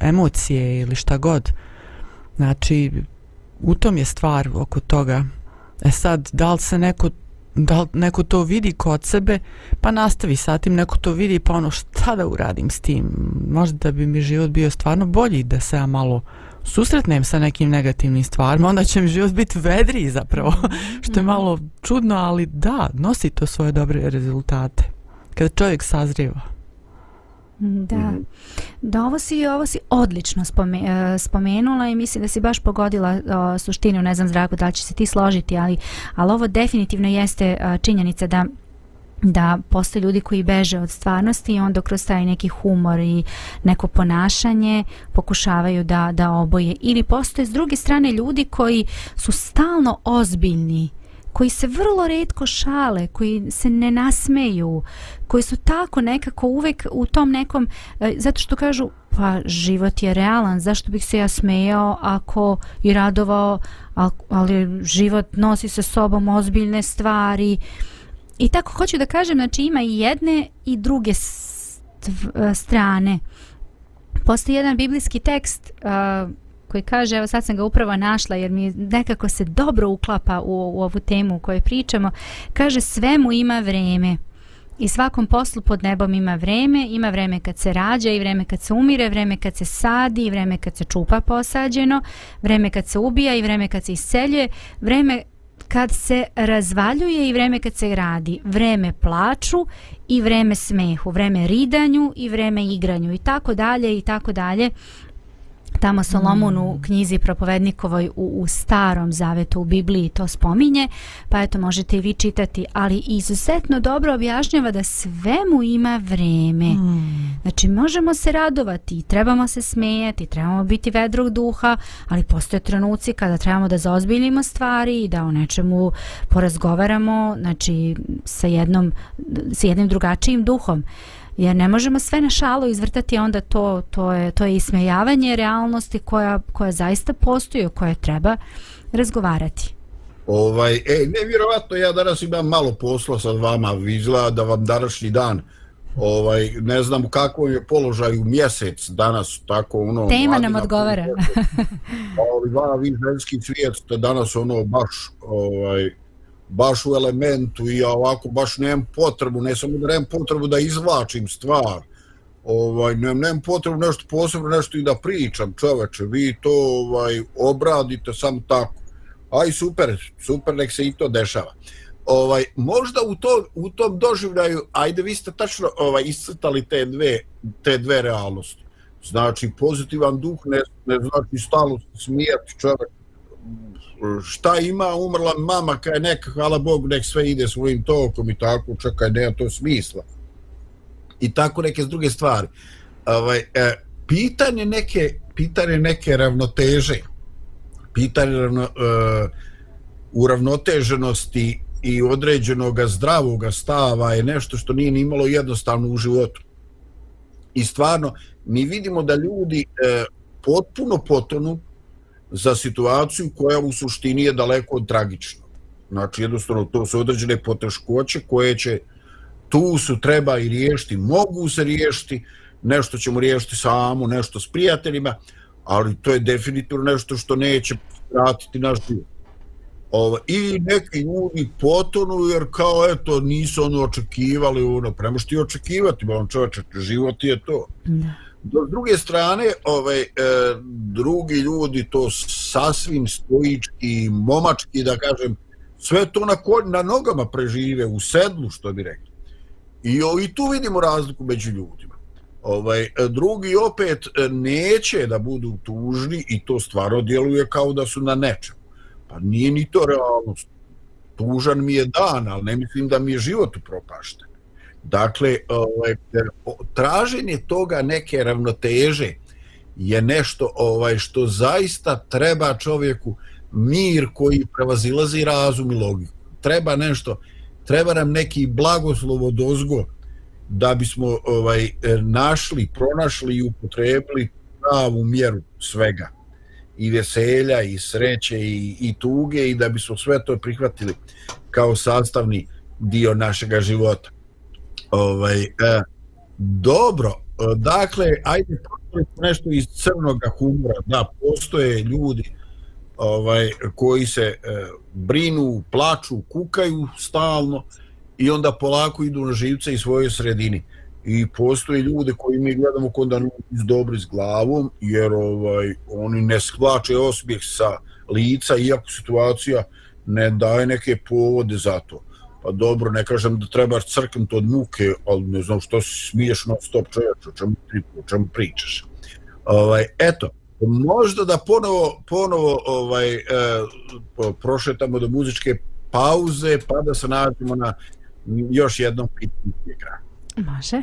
Speaker 3: emocije ili šta god. Znači u tom je stvar oko toga. E sad, da li se neko da li neko to vidi kod sebe, pa nastavi sa tim, neko to vidi, pa ono šta da uradim s tim? Možda da bi mi život bio stvarno bolji da se ja malo susretnem sa nekim negativnim stvarima, onda će mi život biti vedriji zapravo, što je malo čudno, ali da, nosi to svoje dobre rezultate. Kada čovjek sazrijeva.
Speaker 1: Da. Mhm. Da, ovo si, ovo si odlično spome, spomenula i mislim da si baš pogodila o, suštinu, ne znam zdrago da li će se ti složiti, ali, ali ovo definitivno jeste o, činjenica da da postoje ljudi koji beže od stvarnosti i onda kroz taj neki humor i neko ponašanje pokušavaju da, da oboje. Ili postoje s druge strane ljudi koji su stalno ozbiljni, koji se vrlo redko šale, koji se ne nasmeju, koji su tako nekako uvek u tom nekom, e, zato što kažu pa život je realan, zašto bih se ja smejao ako i radovao, ali život nosi sa sobom ozbiljne stvari, I tako hoću da kažem, znači ima i jedne i druge stv, strane. Postoji jedan biblijski tekst uh, koji kaže, evo sad sam ga upravo našla jer mi nekako se dobro uklapa u, u ovu temu u kojoj pričamo, kaže svemu ima vreme. I svakom poslu pod nebom ima vreme, ima vreme kad se rađa i vreme kad se umire, vreme kad se sadi i vreme kad se čupa posađeno, vreme kad se ubija i vreme kad se isceljuje, vreme kad se razvaljuje i vreme kad se radi. Vreme plaču i vreme smehu, vreme ridanju i vreme igranju i tako dalje i tako dalje. Tamo Solomon u knjizi propovednikovoj u, u starom zavetu u Bibliji to spominje, pa eto možete i vi čitati, ali izuzetno dobro objašnjava da svemu ima vreme.
Speaker 3: Mm.
Speaker 1: Znači možemo se radovati, trebamo se smejati, trebamo biti vedrog duha, ali postoje trenuci kada trebamo da zaozbiljimo stvari i da o nečemu porazgovaramo, znači sa jednom sa jednim drugačijim duhom. Jer ne možemo sve na šalu izvrtati, onda to, to, je, to je ismejavanje realnosti koja, koja zaista postoji, o kojoj treba razgovarati.
Speaker 2: Ovaj, e, nevjerovatno, ja danas imam malo posla sa vama, izgleda da vam današnji dan ovaj ne znam u kakvom je položaju mjesec danas tako ono
Speaker 1: tema nam odgovara
Speaker 2: ovaj va vi ženski svijet ste danas ono baš ovaj baš u elementu i ja ovako baš nemam potrebu, ne samo da nemam potrebu da izvlačim stvar, ovaj, nemam, nemam potrebu nešto posebno, nešto i da pričam, čoveče, vi to ovaj, obradite samo tako. Aj, super, super, nek se i to dešava. Ovaj, možda u, to, u tom doživljaju, ajde, vi ste tačno ovaj, iscrtali te dve, te dve realnosti. Znači, pozitivan duh ne, ne znači stalo smijeti čovjek, šta ima umrla mama kaj neka hvala Bogu nek sve ide svojim tokom i tako čekaj nema to smisla. I tako neke druge stvari. Ovaj, e, pitanje neke pitanje neke ravnoteže. Pitanje ravno, e, uravnoteženosti i određenog zdravog stava je nešto što nije ni imalo jednostavno u životu. I stvarno mi vidimo da ljudi e, potpuno potonu za situaciju koja u suštini je daleko od tragična. Znači, jednostavno, to su određene poteškoće koje će tu su treba i riješiti, mogu se riješiti, nešto ćemo riješiti samo, nešto s prijateljima, ali to je definitivno nešto što neće vratiti naš život. Ovo, I neki ljudi potonu jer kao eto nisu ono očekivali ono, prema što očekivati, on čovječe, život je to. Da. Do druge strane, ovaj, e, drugi ljudi to sasvim stoički, momački, da kažem, sve to na, ko, na nogama prežive, u sedlu, što bi rekli. I, o, I tu vidimo razliku među ljudima. Ovaj, e, drugi opet e, neće da budu tužni i to stvarno djeluje kao da su na nečem. Pa nije ni to realnost. Tužan mi je dan, ali ne mislim da mi je život upropašten. Dakle, ovaj, traženje toga neke ravnoteže je nešto ovaj što zaista treba čovjeku mir koji prevazilazi razum i logiku. Treba nešto, treba nam neki blagoslov od ozgo da bismo ovaj našli, pronašli i upotrebili pravu mjeru svega i veselja i sreće i, i tuge i da bismo sve to prihvatili kao sastavni dio našega života. Ovaj, e, dobro, e, dakle, ajde nešto iz crnog humora, da, postoje ljudi ovaj koji se e, brinu, plaču, kukaju stalno i onda polako idu na živce i svojoj sredini. I postoje ljude koji mi gledamo kod da iz dobri s glavom, jer ovaj oni ne sklače osmijeh sa lica, iako situacija ne daje neke povode za to pa dobro, ne kažem da trebaš crknuti od muke, ali ne znam što si smiješ non stop čovječ, o čemu, o čemu pričaš. Ovaj, eto, možda da ponovo, ponovo ovaj, eh, prošetamo do muzičke pauze, pa da se nađemo na još jednom pitanju igra.
Speaker 1: Može.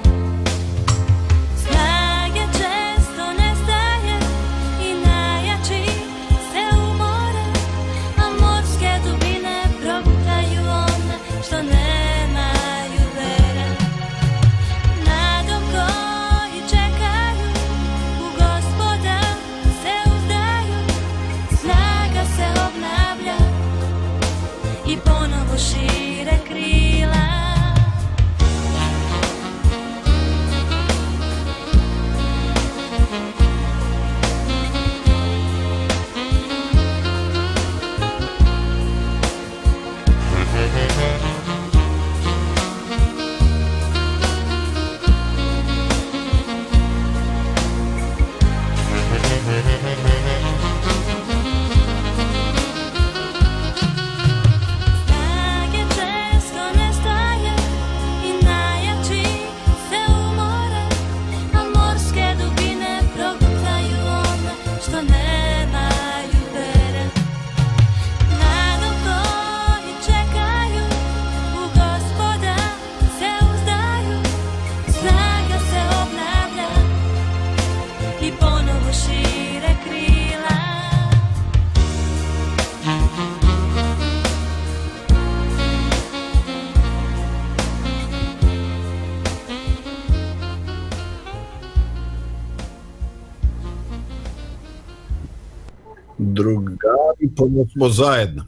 Speaker 2: drugari, pomoćmo zajedno.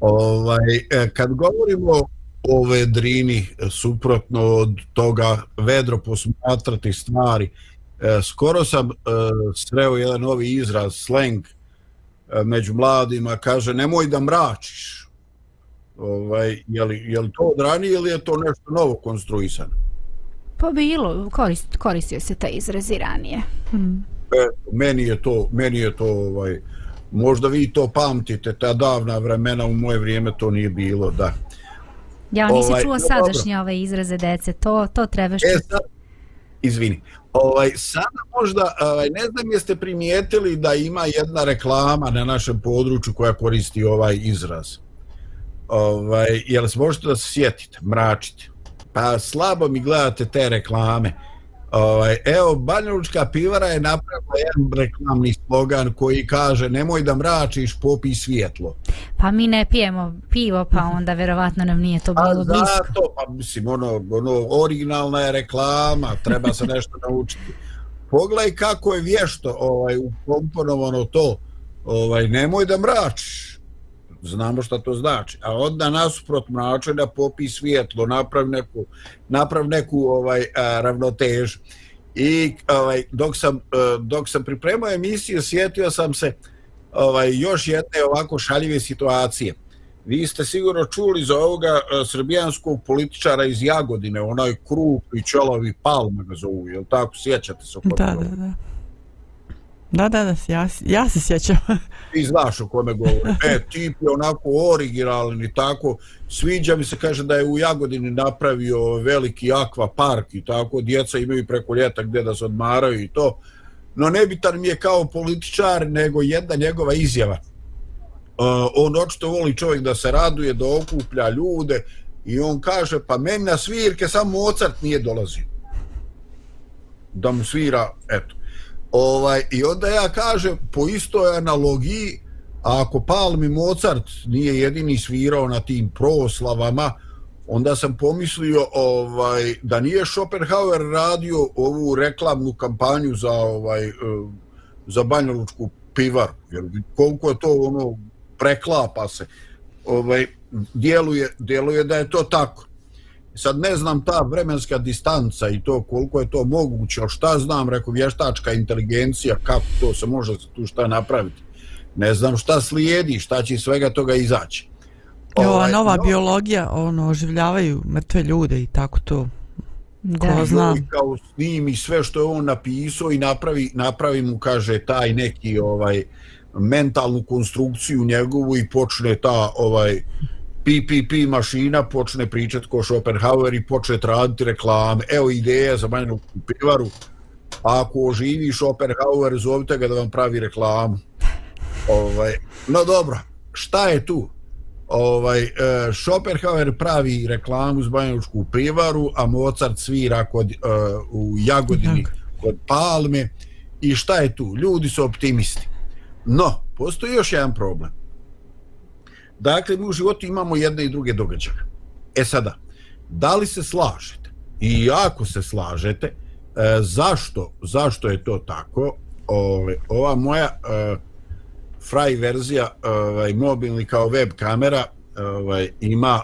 Speaker 2: Ovaj, e, kad govorimo o vedrini, suprotno od toga vedro posmatrati stvari, e, skoro sam e, sreo jedan novi izraz, slang, e, među mladima, kaže nemoj da mračiš. Ovaj, je, li, je li to od ranije ili je to nešto novo konstruisano?
Speaker 1: Pa bilo, korist, koristio se taj izraz i ranije.
Speaker 2: E, meni je to, meni je to ovaj, možda vi to pamtite, ta davna vremena u moje vrijeme to nije bilo, da.
Speaker 1: Ja nisi
Speaker 2: Ovaj,
Speaker 1: čuo sadašnje ove izraze dece, to, to trebaš
Speaker 2: E,
Speaker 1: čuti.
Speaker 2: sad, izvini. Ovaj, sada možda, ovaj, ne znam jeste primijetili da ima jedna reklama na našem području koja koristi ovaj izraz. Ovaj, jel se možete da se sjetite, mračite? Pa slabo mi gledate te reklame. Ovaj, evo, Banjalučka pivara je napravila jedan reklamni slogan koji kaže nemoj da mračiš, popij svjetlo.
Speaker 1: Pa mi ne pijemo pivo, pa onda verovatno nam nije to
Speaker 2: A
Speaker 1: bilo blisko.
Speaker 2: zato, pa mislim, ono, ono, originalna je reklama, treba se nešto naučiti. Pogledaj kako je vješto ovaj, ukomponovano to, ovaj, nemoj da mračiš, znamo šta to znači, a onda nasuprot mračenja popi svjetlo, naprav neku, naprav neku ovaj, a, ravnotežu. I ovaj, dok, sam, e, dok sam pripremao emisiju, sjetio sam se ovaj, još jedne ovako šaljive situacije. Vi ste sigurno čuli za ovoga e, srbijanskog političara iz Jagodine, onaj kruk i čelovi Palma ga zovu, jel tako, sjećate se
Speaker 3: Da, da, da. Da, da, da, ja, ja se sjećam.
Speaker 2: Ti znaš o kome govorim. E, tip je onako originalan i tako. Sviđa mi se, kaže da je u Jagodini napravio veliki akva park i tako. Djeca imaju preko ljeta gdje da se odmaraju i to. No nebitan mi je kao političar, nego jedna njegova izjava. Uh, on očito voli čovjek da se raduje, da okuplja ljude i on kaže, pa meni na svirke samo Mozart nije dolazio. Da mu svira, eto. Ovaj, I onda ja kažem, po istoj analogiji, a ako Palmi Mozart nije jedini svirao na tim proslavama, onda sam pomislio ovaj da nije Schopenhauer radio ovu reklamnu kampanju za ovaj e, za Banjalučku pivaru jer koliko je to ono preklapa se. Ovaj djeluje djeluje da je to tako sad ne znam ta vremenska distanca i to koliko je to moguće ali šta znam rekao vještačka inteligencija kako to se može tu šta napraviti ne znam šta slijedi šta će svega toga izaći
Speaker 3: I ova
Speaker 2: Ovaj,
Speaker 3: nova
Speaker 2: no,
Speaker 3: biologija, ono, oživljavaju mrtve ljude i tako to.
Speaker 1: Da.
Speaker 3: Ko zna.
Speaker 2: i kao snimi sve što je on napisao i napravi, napravi mu, kaže, taj neki ovaj mentalnu konstrukciju njegovu i počne ta ovaj PPP mašina počne pričati ko Schopenhauer i počne raditi reklame. Evo ideja za manjenu pivaru. Ako oživi Schopenhauer, zovite ga da vam pravi reklamu. Ovaj, no dobro, šta je tu? Ovaj, e, Schopenhauer pravi reklamu za banjanučku pivaru, a Mozart svira kod, e, u Jagodini kod Palme. I šta je tu? Ljudi su optimisti. No, postoji još jedan problem. Dakle, mi u životu imamo jedne i druge događaje. E sada, da li se slažete? I ako se slažete, e, zašto, zašto je to tako? Ove, ova moja e, fraj verzija ovaj, mobilni kao web kamera ovaj, ima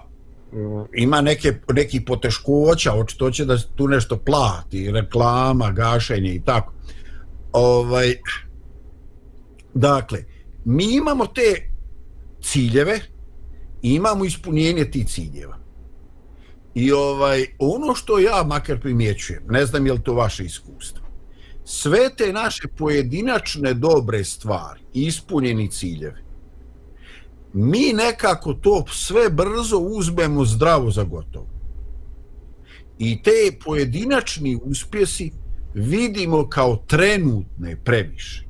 Speaker 2: ima neke, neki poteškoća, očito će da tu nešto plati, reklama, gašenje i tako. Ovaj, dakle, mi imamo te ciljeve i imamo ispunjenje tih ciljeva. I ovaj ono što ja makar primjećujem, ne znam je li to vaše iskustvo, sve te naše pojedinačne dobre stvari, ispunjeni ciljevi, mi nekako to sve brzo uzmemo zdravo za gotovo. I te pojedinačni uspjesi vidimo kao trenutne previše.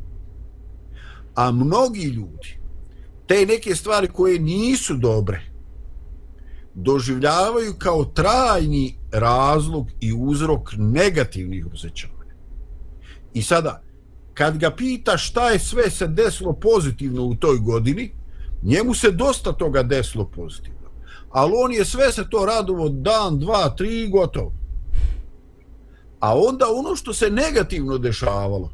Speaker 2: A mnogi ljudi te neke stvari koje nisu dobre doživljavaju kao trajni razlog i uzrok negativnih osjećanja. I sada, kad ga pita šta je sve se desilo pozitivno u toj godini, njemu se dosta toga desilo pozitivno. Ali on je sve se to radovo dan, dva, tri, i gotovo. A onda ono što se negativno dešavalo,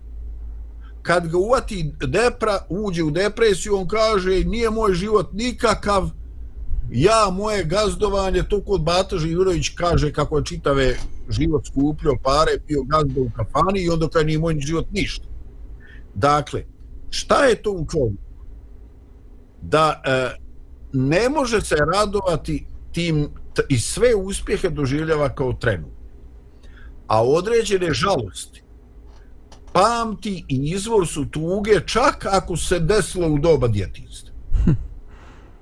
Speaker 2: kad ga uvati depra, uđe u depresiju, on kaže nije moj život nikakav, ja moje gazdovanje, to kod Bata Živirović kaže kako je čitave život skupljio pare, pio gazdo u kafani i onda kaže, nije moj život ništa. Dakle, šta je to u čovjeku? Da e, ne može se radovati tim i sve uspjehe doživljava kao trenu. A određene žalosti pamti i izvor su tuge čak ako se desilo u doba djetinstva.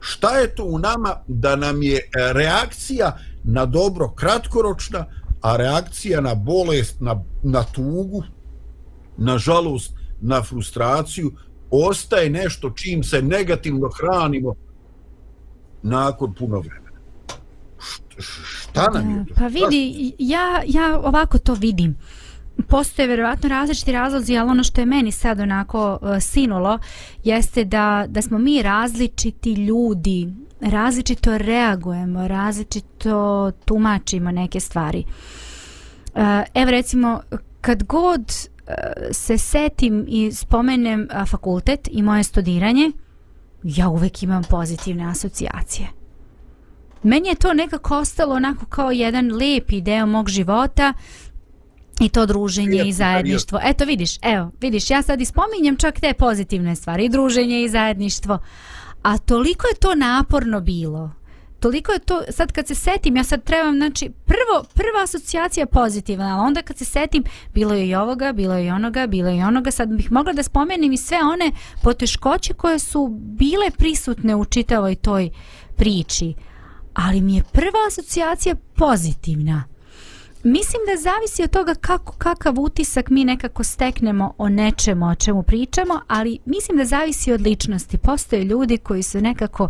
Speaker 2: Šta je to u nama da nam je reakcija na dobro kratkoročna, a reakcija na bolest, na, na tugu, na žalost, na frustraciju, ostaje nešto čim se negativno hranimo nakon puno vremena. Šta nam je to?
Speaker 1: Pa vidi, ja, ja ovako to vidim. Postoje vjerovatno različiti razlozi, ali ono što je meni sad onako uh, sinulo jeste da, da smo mi različiti ljudi, različito reagujemo, različito tumačimo neke stvari. Uh, evo recimo, kad god uh, se setim i spomenem uh, fakultet i moje studiranje, ja uvek imam pozitivne asocijacije. Meni je to nekako ostalo onako kao jedan lepi deo mog života i to druženje i zajedništvo. Eto vidiš, evo, vidiš, ja sad ispominjem čak te pozitivne stvari, i druženje i zajedništvo. A toliko je to naporno bilo. Toliko je to, sad kad se setim, ja sad trebam, znači, prvo, prva asocijacija je pozitivna, ali onda kad se setim, bilo je i ovoga, bilo je i onoga, bilo je i onoga, sad bih mogla da spomenim i sve one poteškoće koje su bile prisutne u čitavoj toj priči. Ali mi je prva asocijacija pozitivna. Mislim da zavisi od toga kako, kakav utisak mi nekako steknemo o nečemu o čemu pričamo, ali mislim da zavisi od ličnosti. Postoje ljudi koji su nekako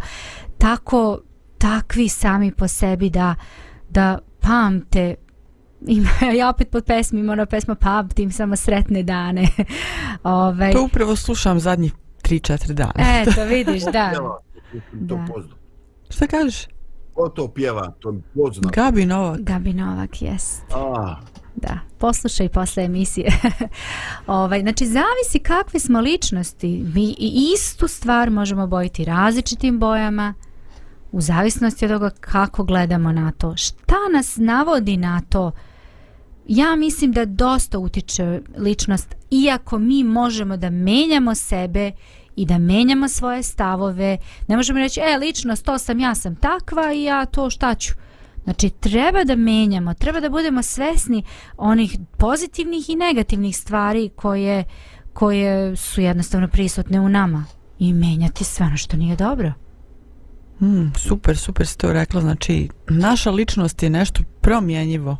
Speaker 1: tako takvi sami po sebi da, da pamte ima, ja opet pod pesmi ima ona pesma pamtim samo sretne dane.
Speaker 3: Ove, to upravo slušam zadnjih 3-4 dana.
Speaker 1: Eto, vidiš, da. da.
Speaker 3: Šta kažeš?
Speaker 2: Ko to pjeva? To mi poznam.
Speaker 3: Gabi Novak.
Speaker 1: Gabi Novak, jest.
Speaker 2: A,
Speaker 1: Da, poslušaj posle emisije. ovaj, znači, zavisi kakve smo ličnosti. Mi i istu stvar možemo bojiti različitim bojama u zavisnosti od toga kako gledamo na to. Šta nas navodi na to? Ja mislim da dosta utiče ličnost, iako mi možemo da menjamo sebe i da menjamo svoje stavove. Ne možemo reći, e, ličnost, to sam, ja sam takva i ja to šta ću. Znači, treba da menjamo, treba da budemo svesni onih pozitivnih i negativnih stvari koje, koje su jednostavno prisutne u nama i menjati sve ono što nije dobro.
Speaker 3: Mm, super, super si to rekla. Znači, naša ličnost je nešto promjenjivo.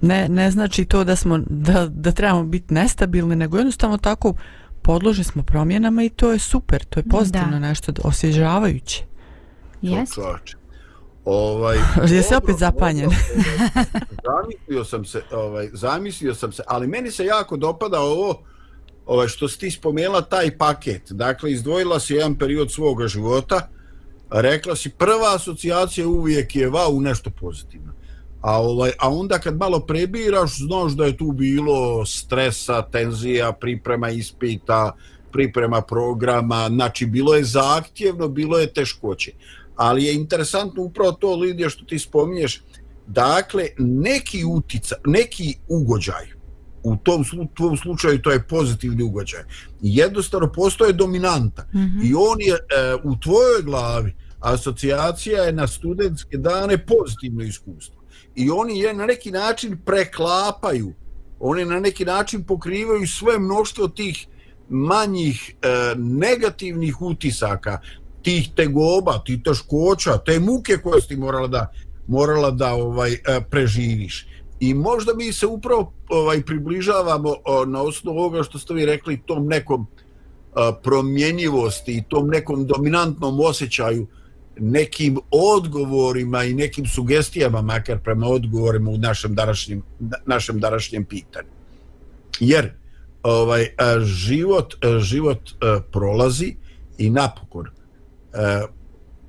Speaker 3: Ne, ne znači to da smo da, da trebamo biti nestabilni, nego jednostavno tako podložni smo promjenama i to je super, to je pozitivno
Speaker 1: Da.
Speaker 3: nešto osvježavajuće.
Speaker 1: Jes?
Speaker 2: čovječe. Ovaj,
Speaker 3: Jesi
Speaker 2: dobro,
Speaker 3: opet zapanjen?
Speaker 2: zamislio sam se, ovaj, zamislio sam se, ali meni se jako dopada ovo, ovaj, što si ti spomenula taj paket. Dakle, izdvojila si jedan period svoga života, rekla si prva asocijacija uvijek je va u nešto pozitivno. A, ovaj, a onda kad malo prebiraš, znaš da je tu bilo stresa, tenzija, priprema ispita, priprema programa, znači bilo je zahtjevno, bilo je teškoće. Ali je interesantno upravo to, Lidija, što ti spominješ, dakle, neki utica, neki ugođaj, u tom slu, tvom slučaju to je pozitivni ugođaj, jednostavno postoje dominanta mm -hmm. i on je e, u tvojoj glavi, asocijacija je na studentske dane pozitivno iskustvo i oni je na neki način preklapaju oni na neki način pokrivaju sve mnoštvo tih manjih e, negativnih utisaka tih tegoba, tih teškoća, te muke koje si morala da morala da ovaj e, preživiš. I možda mi se upravo ovaj približavamo o, na osnovu ovoga što ste vi rekli tom nekom a, promjenjivosti i tom nekom dominantnom osjećaju nekim odgovorima i nekim sugestijama makar prema odgovorima u našem današnjem našem današnjem pitanju. Jer ovaj e, život e, život e, prolazi i napokon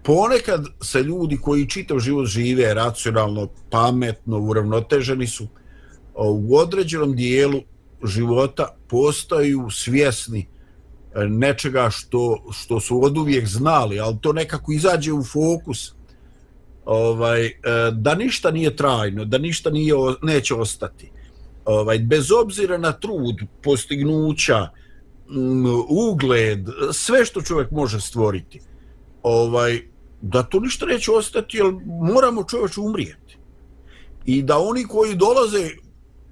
Speaker 2: ponekad se ljudi koji čitav život žive racionalno, pametno, uravnoteženi su u određenom dijelu života postaju svjesni nečega što, što su od uvijek znali, ali to nekako izađe u fokus ovaj, e, da ništa nije trajno, da ništa nije, neće ostati. Ovaj, bez obzira na trud, postignuća, ugled, sve što čovjek može stvoriti, ovaj, da to ništa neće ostati, jer moramo čovječ umrijeti. I da oni koji dolaze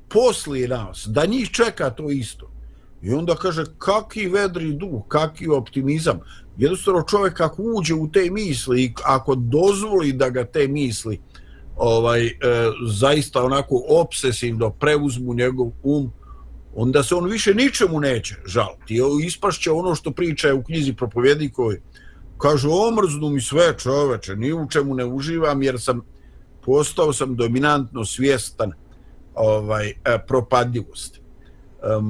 Speaker 2: poslije nas, da njih čeka to isto. I onda kaže, kaki vedri duh, kaki optimizam. Jednostavno čovjek ako uđe u te misli i ako dozvoli da ga te misli ovaj e, zaista onako obsesivno preuzmu njegov um, onda se on više ničemu neće žaliti. Ispašće ono što priča u knjizi propovjednikovoj, Kaže, omrznu mi sve čoveče, ni u čemu ne uživam jer sam postao sam dominantno svjestan ovaj e, propadljivosti. Eh,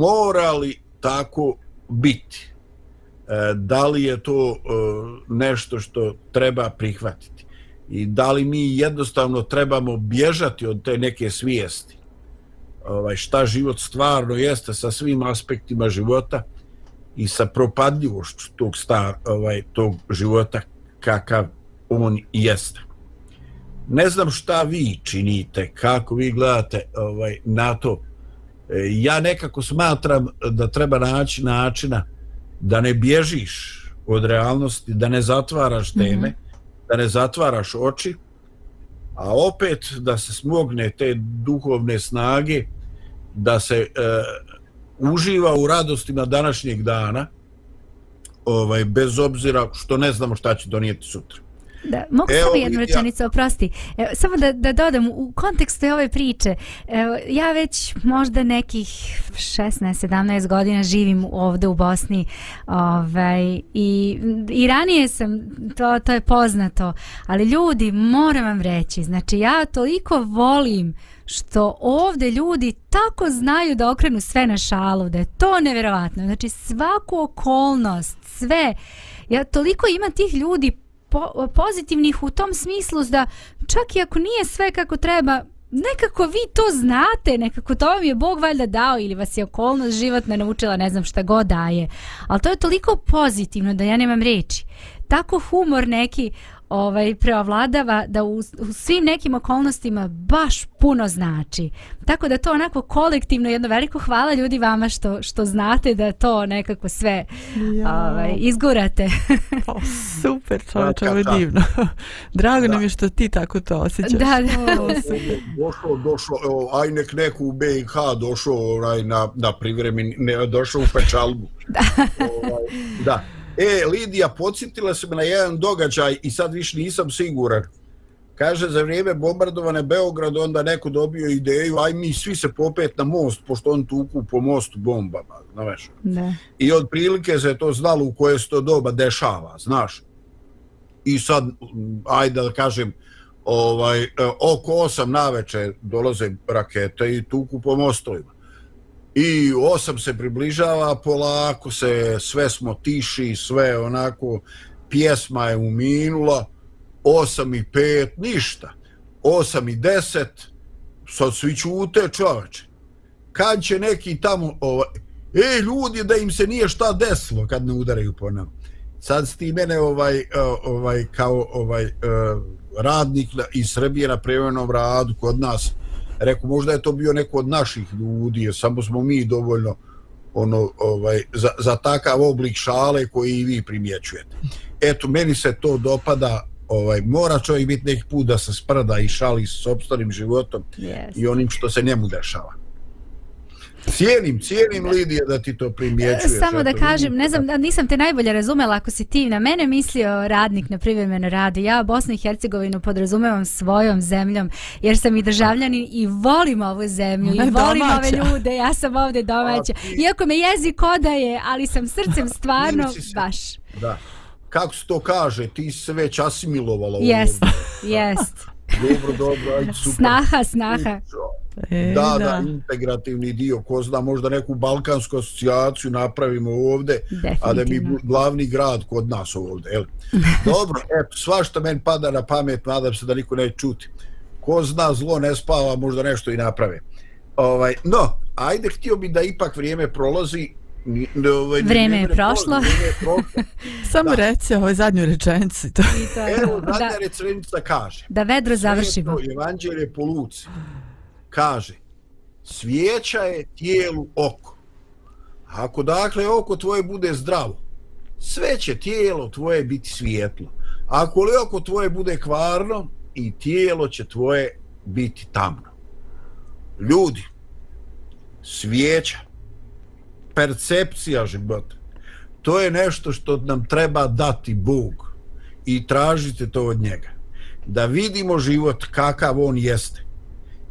Speaker 2: mora li tako biti? Eh, da li je to eh, nešto što treba prihvatiti? I da li mi jednostavno trebamo bježati od te neke svijesti? Ovaj, šta život stvarno jeste sa svim aspektima života? i sa propadljivošću tog star, ovaj tog života kakav on jeste. Ne znam šta vi činite, kako vi gledate ovaj na to. Ja nekako smatram da treba naći načina da ne bježiš od realnosti, da ne zatvaraš teme, mm -hmm. da ne zatvaraš oči, a opet da se smogne te duhovne snage, da se e, uživa u radostima današnjeg dana ovaj bez obzira što ne znamo šta će donijeti sutra.
Speaker 1: Da, mogu Evo, samo jednu rečenicu, oprosti. Evo, samo da, da dodam, u kontekstu ove priče, evo, ja već možda nekih 16-17 godina živim ovde u Bosni ovaj, i, i ranije sam, to, to je poznato, ali ljudi, moram vam reći, znači ja toliko volim što ovde ljudi tako znaju da okrenu sve na šalu, da je to neverovatno. Znači svaku okolnost, sve, ja toliko ima tih ljudi po, pozitivnih u tom smislu da čak i ako nije sve kako treba, nekako vi to znate, nekako to vam je Bog valjda dao ili vas je okolnost životna naučila, ne znam šta god daje. Ali to je toliko pozitivno da ja nemam reči. Tako humor neki ovaj preovladava da u, u svim nekim okolnostima baš puno znači. Tako da to onako kolektivno jedno veliko hvala ljudi vama što što znate da to nekako sve ja. ovaj izgurate.
Speaker 3: o, super, čovječe, ovo je divno. Drago da. nam je što ti tako to osjećaš.
Speaker 1: Da, da.
Speaker 2: došlo, došlo, aj nek neku u BiH došao onaj na, na privremeni, ne, došao u Pečalbu.
Speaker 1: Da.
Speaker 2: ovaj, da. E, Lidija, podsjetila se me na jedan događaj i sad više nisam siguran. Kaže, za vrijeme bombardovane Beograd onda neko dobio ideju, aj mi svi se popet na most, pošto on tuku po mostu bombama, znaš.
Speaker 1: Da.
Speaker 2: I od prilike se to znalo u koje se to doba dešava, znaš. I sad, ajde da kažem, ovaj, e, oko 8 naveče dolaze rakete i tuku po mostovima. I osam se približava, polako se, sve smo tiši, sve onako, pjesma je uminula, osam i pet, ništa. Osam i deset, sad svi čute čoveče. Kad će neki tamo, ovaj, ej ljudi da im se nije šta desilo kad ne udaraju po nama. Sad ti mene ovaj, e, ovaj, kao ovaj, e, radnik iz Srbije na prevremenom radu kod nas, rekao možda je to bio neko od naših ljudi, jer samo smo mi dovoljno ono ovaj za, za takav oblik šale koji i vi primjećujete. Eto meni se to dopada, ovaj mora čovjek biti neki put da se sprda i šali s sopstvenim životom
Speaker 1: Yes.
Speaker 2: i onim što se njemu dešava. Cijenim, cijenim Lidija da ti to primjećuješ.
Speaker 1: Samo da kažem, ne znam, nisam te najbolje razumela ako si ti na mene mislio radnik na privremeno radi. Ja Bosnu i Hercegovinu podrazumevam svojom zemljom jer sam i državljanin i volim ovu zemlju i volim
Speaker 3: domaća.
Speaker 1: ove ljude. Ja sam ovde domaća.
Speaker 2: Ti-
Speaker 1: Iako me jezik odaje, ali sam srcem stvarno
Speaker 2: si
Speaker 1: baš.
Speaker 2: Da. Kako se to kaže, ti si se već asimilovala
Speaker 1: Jest,
Speaker 2: ovdje.
Speaker 1: jest.
Speaker 2: Dobro, dobro, ajde, super.
Speaker 1: Snaha, snaha.
Speaker 3: E,
Speaker 2: da, da, integrativni dio, ko zna, možda neku balkansku asocijaciju napravimo ovde, a da mi glavni grad kod nas ovde, jel? Dobro, eto, svašta meni pada na pamet, nadam se da niko neće čuti. Ko zna, zlo ne spava, možda nešto i naprave. Ovaj, no, ajde, htio bi da ipak vrijeme prolazi, ne, ovaj,
Speaker 1: Vrijeme je
Speaker 2: ne
Speaker 1: prošlo.
Speaker 3: Samo
Speaker 2: Da.
Speaker 3: reci ovoj zadnju rečenicu. To.
Speaker 1: I to
Speaker 2: Evo, zadnja
Speaker 1: Da,
Speaker 2: rečenica kaže.
Speaker 1: da vedro završimo.
Speaker 2: Sveto Evanđelje po Luci kaže svijeća je tijelu oko. Ako dakle oko tvoje bude zdravo, sve će tijelo tvoje biti svijetlo. Ako li oko tvoje bude kvarno, i tijelo će tvoje biti tamno. Ljudi, svijeća, percepcija života, to je nešto što nam treba dati Bog i tražite to od njega. Da vidimo život kakav on jeste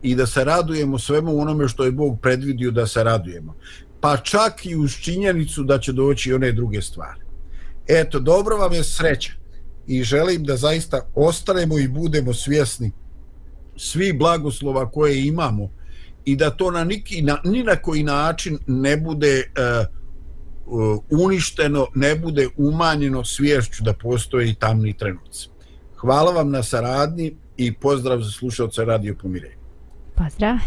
Speaker 2: i da se radujemo svemu onome što je Bog predvidio da se radujemo. Pa čak i uz činjenicu da će doći i one druge stvari. Eto, dobro vam je sreća i želim da zaista ostanemo i budemo svjesni svi blagoslova koje imamo i da to na niki, na, ni na koji način ne bude uh, uh, uništeno, ne bude umanjeno svješću da postoje i tamni trenuci. Hvala vam na saradnji i pozdrav za slušalce Radio Pomirenja.
Speaker 1: Pozdrav.